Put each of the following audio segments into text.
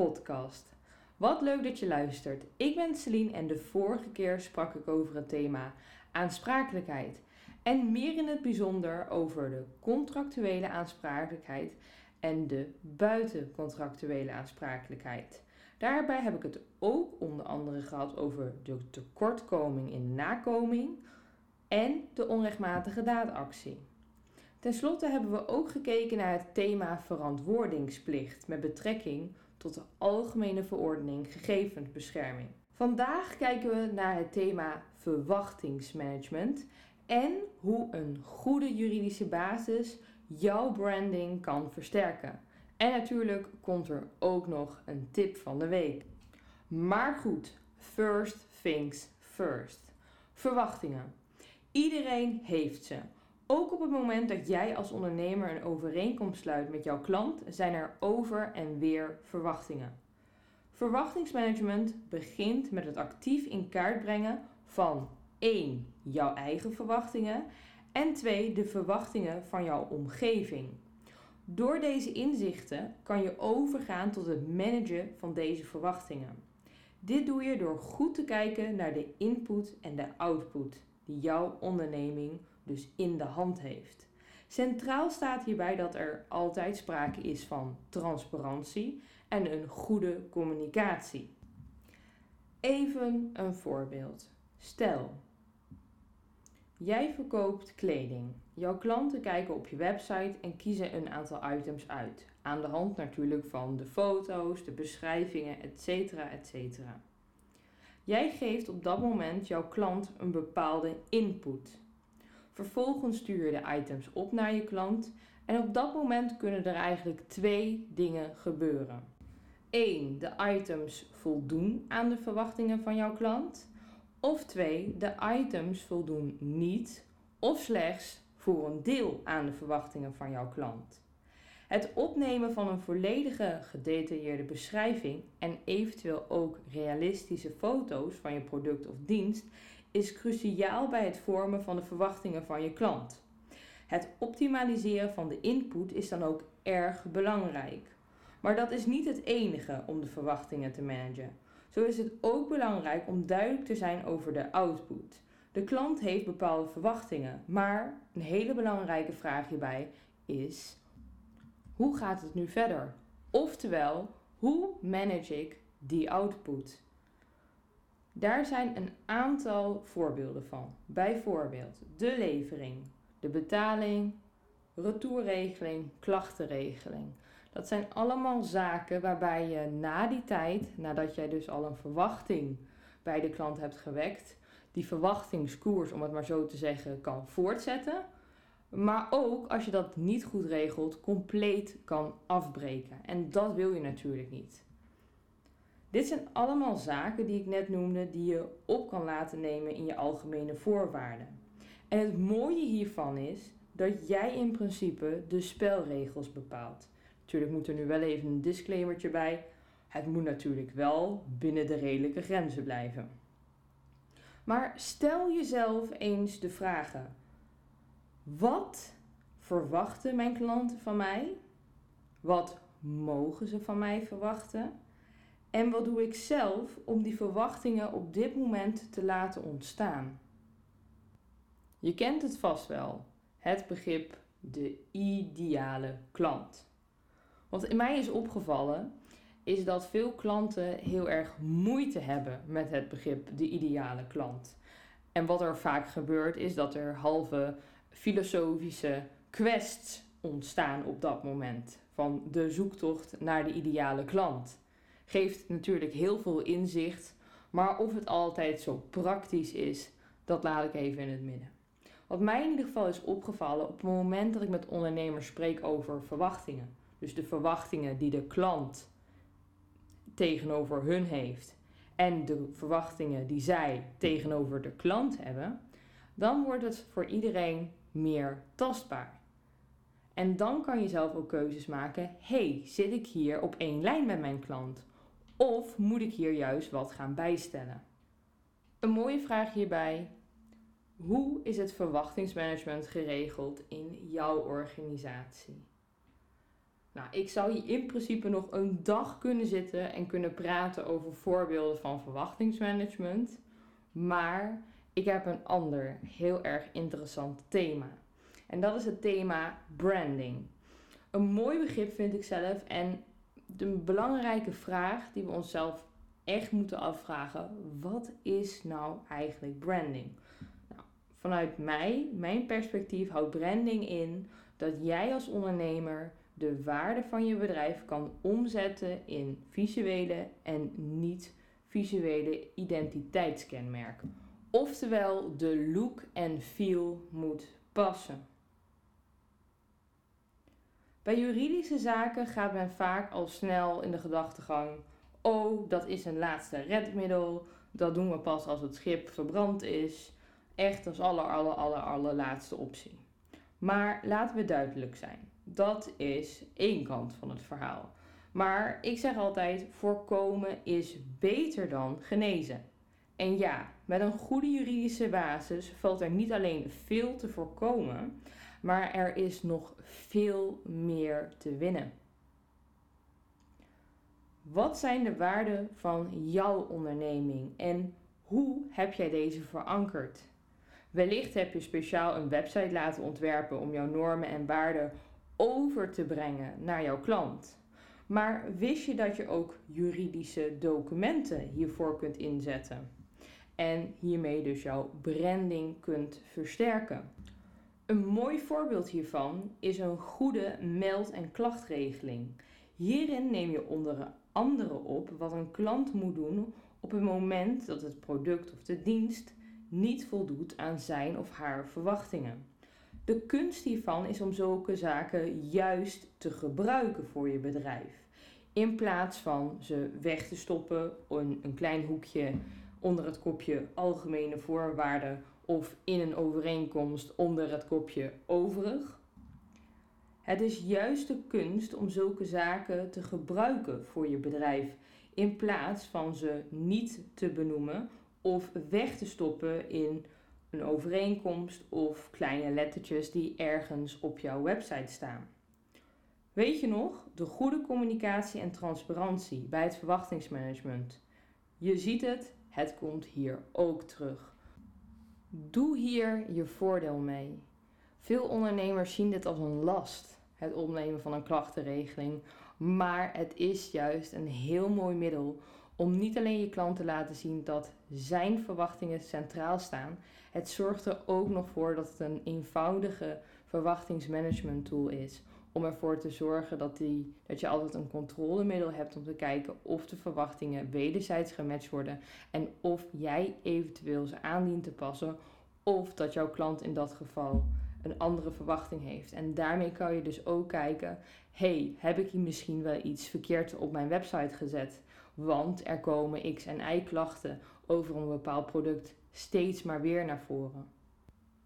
Podcast. Wat leuk dat je luistert. Ik ben Celine en de vorige keer sprak ik over het thema aansprakelijkheid. En meer in het bijzonder over de contractuele aansprakelijkheid en de buitencontractuele aansprakelijkheid. Daarbij heb ik het ook onder andere gehad over de tekortkoming in de nakoming en de onrechtmatige daadactie. Ten slotte hebben we ook gekeken naar het thema verantwoordingsplicht met betrekking tot de Algemene Verordening Gegevensbescherming. Vandaag kijken we naar het thema verwachtingsmanagement en hoe een goede juridische basis jouw branding kan versterken. En natuurlijk komt er ook nog een tip van de week. Maar goed, first things first. Verwachtingen. Iedereen heeft ze. Ook op het moment dat jij als ondernemer een overeenkomst sluit met jouw klant, zijn er over en weer verwachtingen. Verwachtingsmanagement begint met het actief in kaart brengen van 1. jouw eigen verwachtingen en 2. de verwachtingen van jouw omgeving. Door deze inzichten kan je overgaan tot het managen van deze verwachtingen. Dit doe je door goed te kijken naar de input en de output die jouw onderneming dus in de hand heeft. Centraal staat hierbij dat er altijd sprake is van transparantie en een goede communicatie. Even een voorbeeld. Stel, jij verkoopt kleding. Jouw klanten kijken op je website en kiezen een aantal items uit. Aan de hand natuurlijk van de foto's, de beschrijvingen, etc. etc. Jij geeft op dat moment jouw klant een bepaalde input. Vervolgens stuur je de items op naar je klant en op dat moment kunnen er eigenlijk twee dingen gebeuren. 1. De items voldoen aan de verwachtingen van jouw klant. Of 2. De items voldoen niet of slechts voor een deel aan de verwachtingen van jouw klant. Het opnemen van een volledige gedetailleerde beschrijving en eventueel ook realistische foto's van je product of dienst is cruciaal bij het vormen van de verwachtingen van je klant. Het optimaliseren van de input is dan ook erg belangrijk. Maar dat is niet het enige om de verwachtingen te managen. Zo is het ook belangrijk om duidelijk te zijn over de output. De klant heeft bepaalde verwachtingen, maar een hele belangrijke vraag hierbij is: hoe gaat het nu verder? Oftewel, hoe manage ik die output? Daar zijn een aantal voorbeelden van. Bijvoorbeeld de levering, de betaling, retourregeling, klachtenregeling. Dat zijn allemaal zaken waarbij je na die tijd, nadat jij dus al een verwachting bij de klant hebt gewekt, die verwachtingskoers, om het maar zo te zeggen, kan voortzetten. Maar ook als je dat niet goed regelt, compleet kan afbreken. En dat wil je natuurlijk niet. Dit zijn allemaal zaken die ik net noemde die je op kan laten nemen in je algemene voorwaarden. En het mooie hiervan is dat jij in principe de spelregels bepaalt. Natuurlijk moet er nu wel even een disclaimertje bij. Het moet natuurlijk wel binnen de redelijke grenzen blijven. Maar stel jezelf eens de vragen: wat verwachten mijn klanten van mij? Wat mogen ze van mij verwachten? En wat doe ik zelf om die verwachtingen op dit moment te laten ontstaan? Je kent het vast wel, het begrip de ideale klant. Wat in mij is opgevallen, is dat veel klanten heel erg moeite hebben met het begrip de ideale klant. En wat er vaak gebeurt, is dat er halve filosofische quests ontstaan op dat moment van de zoektocht naar de ideale klant geeft natuurlijk heel veel inzicht. Maar of het altijd zo praktisch is, dat laat ik even in het midden. Wat mij in ieder geval is opgevallen op het moment dat ik met ondernemers spreek over verwachtingen. Dus de verwachtingen die de klant tegenover hun heeft en de verwachtingen die zij tegenover de klant hebben, dan wordt het voor iedereen meer tastbaar. En dan kan je zelf ook keuzes maken. hey, zit ik hier op één lijn met mijn klant? Of moet ik hier juist wat gaan bijstellen? Een mooie vraag hierbij. Hoe is het verwachtingsmanagement geregeld in jouw organisatie? Nou, ik zou hier in principe nog een dag kunnen zitten en kunnen praten over voorbeelden van verwachtingsmanagement. Maar ik heb een ander heel erg interessant thema. En dat is het thema branding. Een mooi begrip vind ik zelf en de belangrijke vraag die we onszelf echt moeten afvragen: wat is nou eigenlijk branding? Nou, vanuit mij, mijn perspectief, houdt branding in dat jij als ondernemer de waarde van je bedrijf kan omzetten in visuele en niet visuele identiteitskenmerken. Oftewel, de look en feel moet passen. Bij juridische zaken gaat men vaak al snel in de gedachtegang: oh, dat is een laatste redmiddel, dat doen we pas als het schip verbrand is. Echt als aller, aller, aller, allerlaatste optie. Maar laten we duidelijk zijn: dat is één kant van het verhaal. Maar ik zeg altijd: voorkomen is beter dan genezen. En ja, met een goede juridische basis valt er niet alleen veel te voorkomen, maar er is nog veel meer te winnen. Wat zijn de waarden van jouw onderneming en hoe heb jij deze verankerd? Wellicht heb je speciaal een website laten ontwerpen om jouw normen en waarden over te brengen naar jouw klant. Maar wist je dat je ook juridische documenten hiervoor kunt inzetten? En hiermee dus jouw branding kunt versterken. Een mooi voorbeeld hiervan is een goede meld- en klachtregeling. Hierin neem je onder andere op wat een klant moet doen op het moment dat het product of de dienst niet voldoet aan zijn of haar verwachtingen. De kunst hiervan is om zulke zaken juist te gebruiken voor je bedrijf. In plaats van ze weg te stoppen in een klein hoekje onder het kopje algemene voorwaarden of in een overeenkomst onder het kopje overig. Het is juist de kunst om zulke zaken te gebruiken voor je bedrijf in plaats van ze niet te benoemen of weg te stoppen in een overeenkomst of kleine lettertjes die ergens op jouw website staan. Weet je nog, de goede communicatie en transparantie bij het verwachtingsmanagement. Je ziet het, het komt hier ook terug. Doe hier je voordeel mee. Veel ondernemers zien dit als een last, het opnemen van een klachtenregeling, maar het is juist een heel mooi middel om niet alleen je klant te laten zien dat zijn verwachtingen centraal staan, het zorgt er ook nog voor dat het een eenvoudige verwachtingsmanagement tool is. Om ervoor te zorgen dat, die, dat je altijd een controlemiddel hebt om te kijken of de verwachtingen wederzijds gematcht worden en of jij eventueel ze aandient te passen of dat jouw klant in dat geval een andere verwachting heeft. En daarmee kan je dus ook kijken: hey, heb ik hier misschien wel iets verkeerd op mijn website gezet? Want er komen X en Y klachten over een bepaald product steeds maar weer naar voren.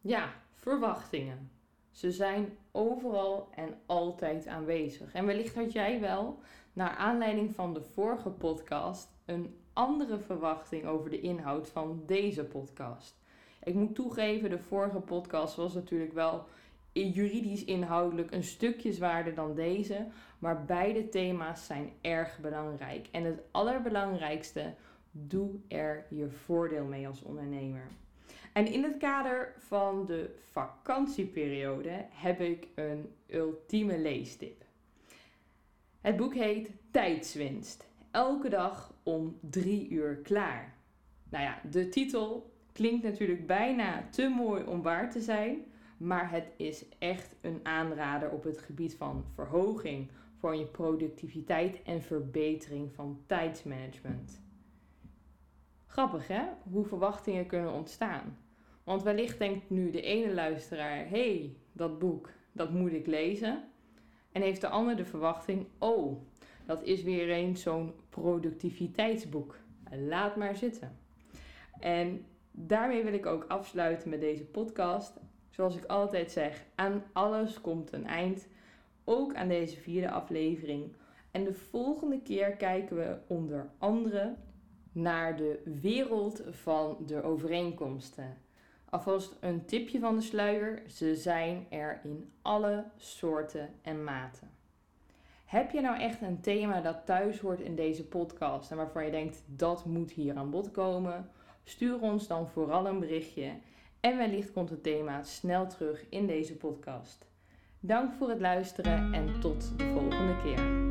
Ja, verwachtingen. Ze zijn overal en altijd aanwezig. En wellicht had jij wel, naar aanleiding van de vorige podcast, een andere verwachting over de inhoud van deze podcast. Ik moet toegeven, de vorige podcast was natuurlijk wel juridisch inhoudelijk een stukje zwaarder dan deze, maar beide thema's zijn erg belangrijk. En het allerbelangrijkste, doe er je voordeel mee als ondernemer. En in het kader van de vakantieperiode heb ik een ultieme leestip. Het boek heet Tijdswinst. Elke dag om drie uur klaar. Nou ja, de titel klinkt natuurlijk bijna te mooi om waar te zijn, maar het is echt een aanrader op het gebied van verhoging van je productiviteit en verbetering van tijdsmanagement. Grappig hè, hoe verwachtingen kunnen ontstaan. Want wellicht denkt nu de ene luisteraar: hey, dat boek, dat moet ik lezen. En heeft de ander de verwachting: oh, dat is weer eens zo'n productiviteitsboek. Laat maar zitten. En daarmee wil ik ook afsluiten met deze podcast. Zoals ik altijd zeg, aan alles komt een eind. Ook aan deze vierde aflevering. En de volgende keer kijken we onder andere naar de wereld van de overeenkomsten. Alvast een tipje van de sluier: ze zijn er in alle soorten en maten. Heb je nou echt een thema dat thuis hoort in deze podcast en waarvan je denkt dat moet hier aan bod komen? Stuur ons dan vooral een berichtje en wellicht komt het thema snel terug in deze podcast. Dank voor het luisteren en tot de volgende keer.